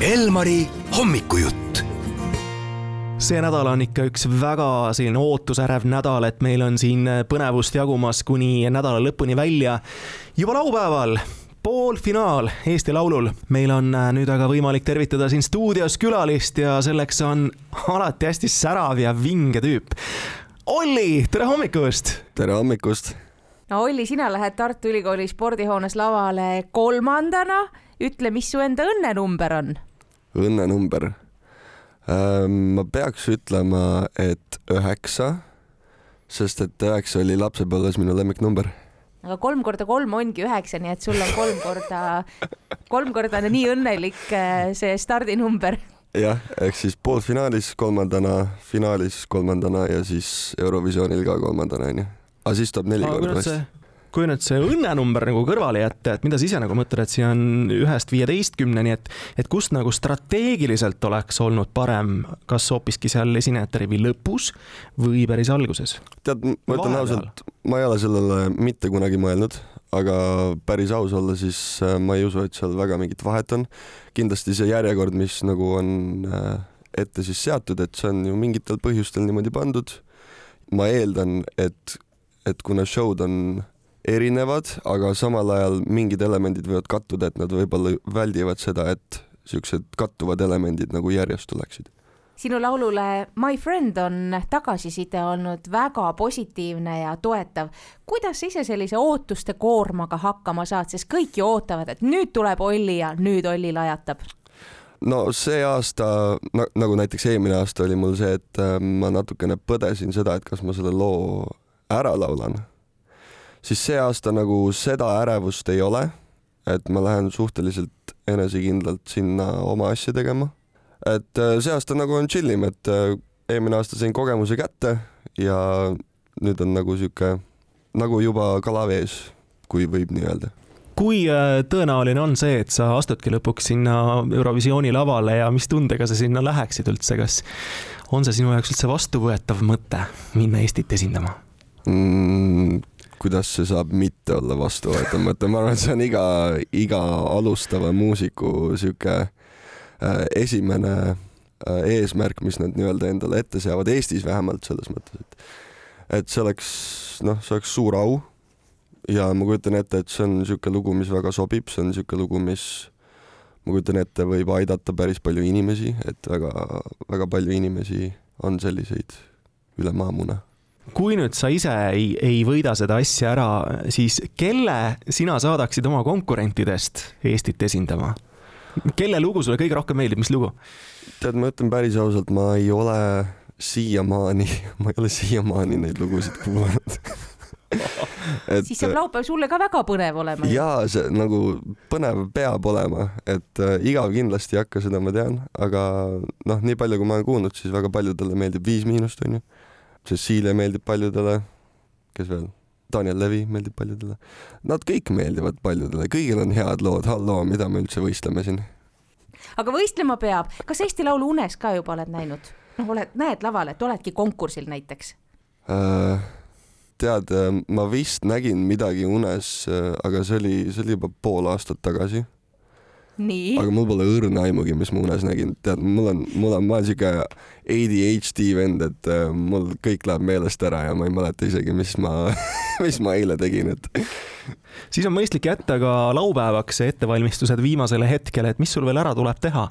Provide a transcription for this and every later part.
Elmari hommikujutt. see nädal on ikka üks väga selline ootusärev nädal, et meil on siin põnevust jagumas kuni nädala lõpuni välja. juba laupäeval poolfinaal Eesti Laulul. meil on äh, nüüd aga võimalik tervitada siin stuudios külalist ja selleks on alati hästi särav ja vinge tüüp. Olli, tere hommikust! tere hommikust! no Olli, sina lähed Tartu Ülikooli spordihoones lavale kolmandana. ütle, mis su enda õnnenumber on? Õnnenumber? ma peaks ütlema, et üheksa, sest et üheksa oli lapsepõlves minu lemmiknumber aga kolm korda kolm ongi üheksa, nii et sul on kolm korda, kolm korda nii õnnelik äh, see stardinumber. jah, ehk siis poolfinaalis kolmandana, finaalis kolmandana ja siis Eurovisioonil ka kolmandana onju. aga siis tuleb neli korda vast kui nüüd see õnnenumber nagu kõrvale jätta, et mida sa ise nagu mõtled, et siin on ühest viieteistkümneni, et, et kust nagu strateegiliselt oleks olnud parem, kas hoopiski seal esinejate rivi lõpus või päris alguses? tead, ma ütlen ausalt, ma ei ole sellele mitte kunagi mõelnud, aga päris aus olla, siis äh, ma ei usu, et seal väga mingit vahet on. kindlasti see järjekord, mis nagu on äh, ette siis seatud, et see on ju mingitel põhjustel niimoodi pandud. ma eeldan, et, et kuna show'd on erinevad, aga samal ajal mingid elemendid võivad kattuda, et nad võib-olla väldivad seda, et siuksed kattuvad elemendid nagu järjest tuleksid sinu laulule My Friend on tagasiside olnud väga positiivne ja toetav. kuidas sa ise sellise ootuste koormaga hakkama saad, sest kõik ju ootavad, et nüüd tuleb Olli ja nüüd Olli lajatab? no see aasta nagu näiteks eelmine aasta oli mul see, et äh, ma natukene põdesin seda, et kas ma selle loo ära laulan siis see aasta nagu seda ärevust ei ole, et ma lähen suhteliselt enesekindlalt sinna oma asja tegema. et äh, see aasta nagu on chill im, et äh, eelmine aasta sain kogemuse kätte ja nüüd on nagu sihuke nagu juba kala vees, kui võib nii öelda kui äh, tõenäoline on see, et sa astudki lõpuks sinna Eurovisiooni lavale ja mis tundega sa sinna läheksid üldse, kas on see sinu jaoks üldse vastuvõetav mõte minna Eestit esindama mm,? Kuidas see saab mitte olla vastuvõetav mõte, ma arvan, et see on iga, iga alustava muusiku sihuke äh, esimene äh, eesmärk, mis nad nii-öelda endale ette seavad, Eestis vähemalt selles mõttes, et et see oleks, noh, see oleks suur au. Ja ma kujutan ette, et see on niisugune lugu, mis väga sobib, see on niisugune lugu, mis ma kujutan ette, võib aidata päris palju inimesi, et väga-väga palju inimesi on selliseid üle maamuna kui nüüd sa ise ei, ei võida seda asja ära, siis kelle sina saadaksid oma konkurentidest Eestit esindama? kelle lugu sulle kõige rohkem meeldib, mis lugu? tead, ma ütlen päris ausalt, ma ei ole siiamaani, ma ei ole siiamaani neid lugusid kuulanud et siis saab laupäev sulle ka väga põnev olema. jaa, see nagu põnev peab olema, et äh, igav kindlasti ei hakka, seda ma tean, aga noh, nii palju, kui ma olen kuulnud, siis väga paljudele meeldib Viis Miinust, onju Cecilia meeldib paljudele, kes veel? Daniel Levi meeldib paljudele. Nad kõik meeldivad paljudele, kõigil on head lood, halloo, mida me üldse võistleme siin. aga võistlema peab, kas Eesti Laulu unes ka juba oled näinud? noh, oled, näed laval, et oledki konkursil näiteks äh,? tead, äh, ma vist nägin midagi unes, äh, aga see oli, see oli juba pool aastat tagasi aga mul pole õrna aimugi, mis ma unes nägin, tead, mul on, mul on, ma olen siuke ADHD vend, et uh, mul kõik läheb meelest ära ja ma ei mäleta isegi, mis ma mis ma eile tegin, et. siis on mõistlik jätta ka laupäevaks ettevalmistused viimasele hetkele, et mis sul veel ära tuleb teha,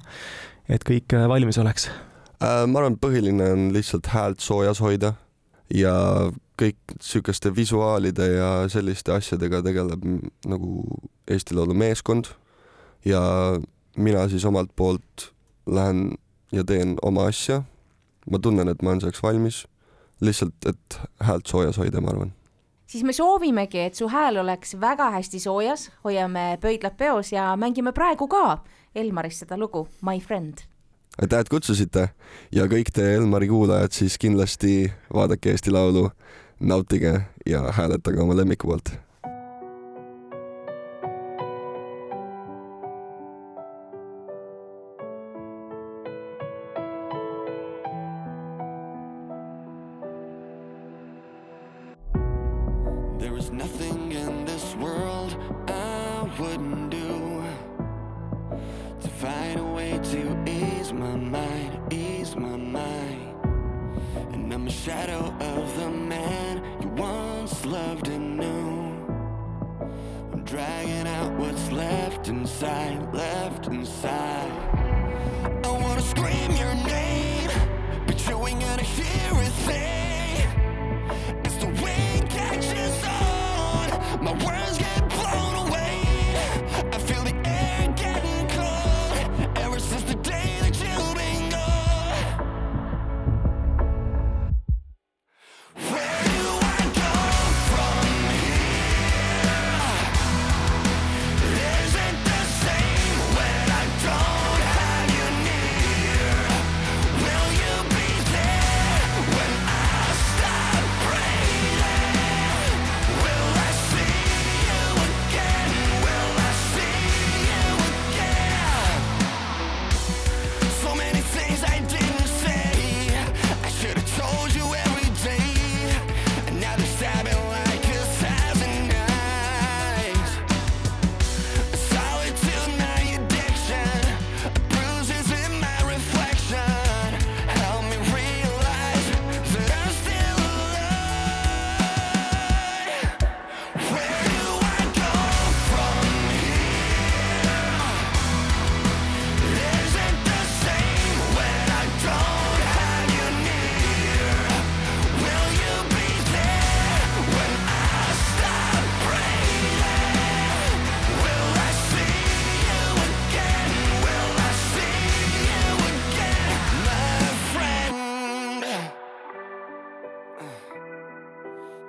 et kõik äh, valmis oleks uh,? ma arvan, põhiline on lihtsalt häält soojas hoida ja kõik sihukeste visuaalide ja selliste asjadega tegeleb nagu Eesti Laulu meeskond ja mina siis omalt poolt lähen ja teen oma asja. ma tunnen, et ma olen selleks valmis. lihtsalt, et häält soojas hoida, ma arvan. siis me soovimegi, et su hääl oleks väga hästi soojas, hoiame pöidlad peos ja mängime praegu ka Elmarist seda lugu My Friend. aitäh, et kutsusite ja kõik te Elmari kuulajad siis kindlasti vaadake Eesti Laulu, nautige ja hääletage oma lemmiku poolt There's nothing in this world I wouldn't do To find a way to ease my mind, ease my mind. And I'm a shadow of the man you once loved and knew. I'm dragging out what's left inside, left inside. I wanna scream your name But you ain't gonna hear a thing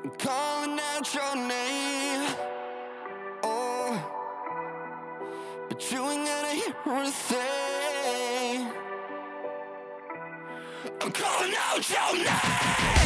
I'm calling out your name. Oh. But you ain't gonna hear a thing. I'm calling out your name.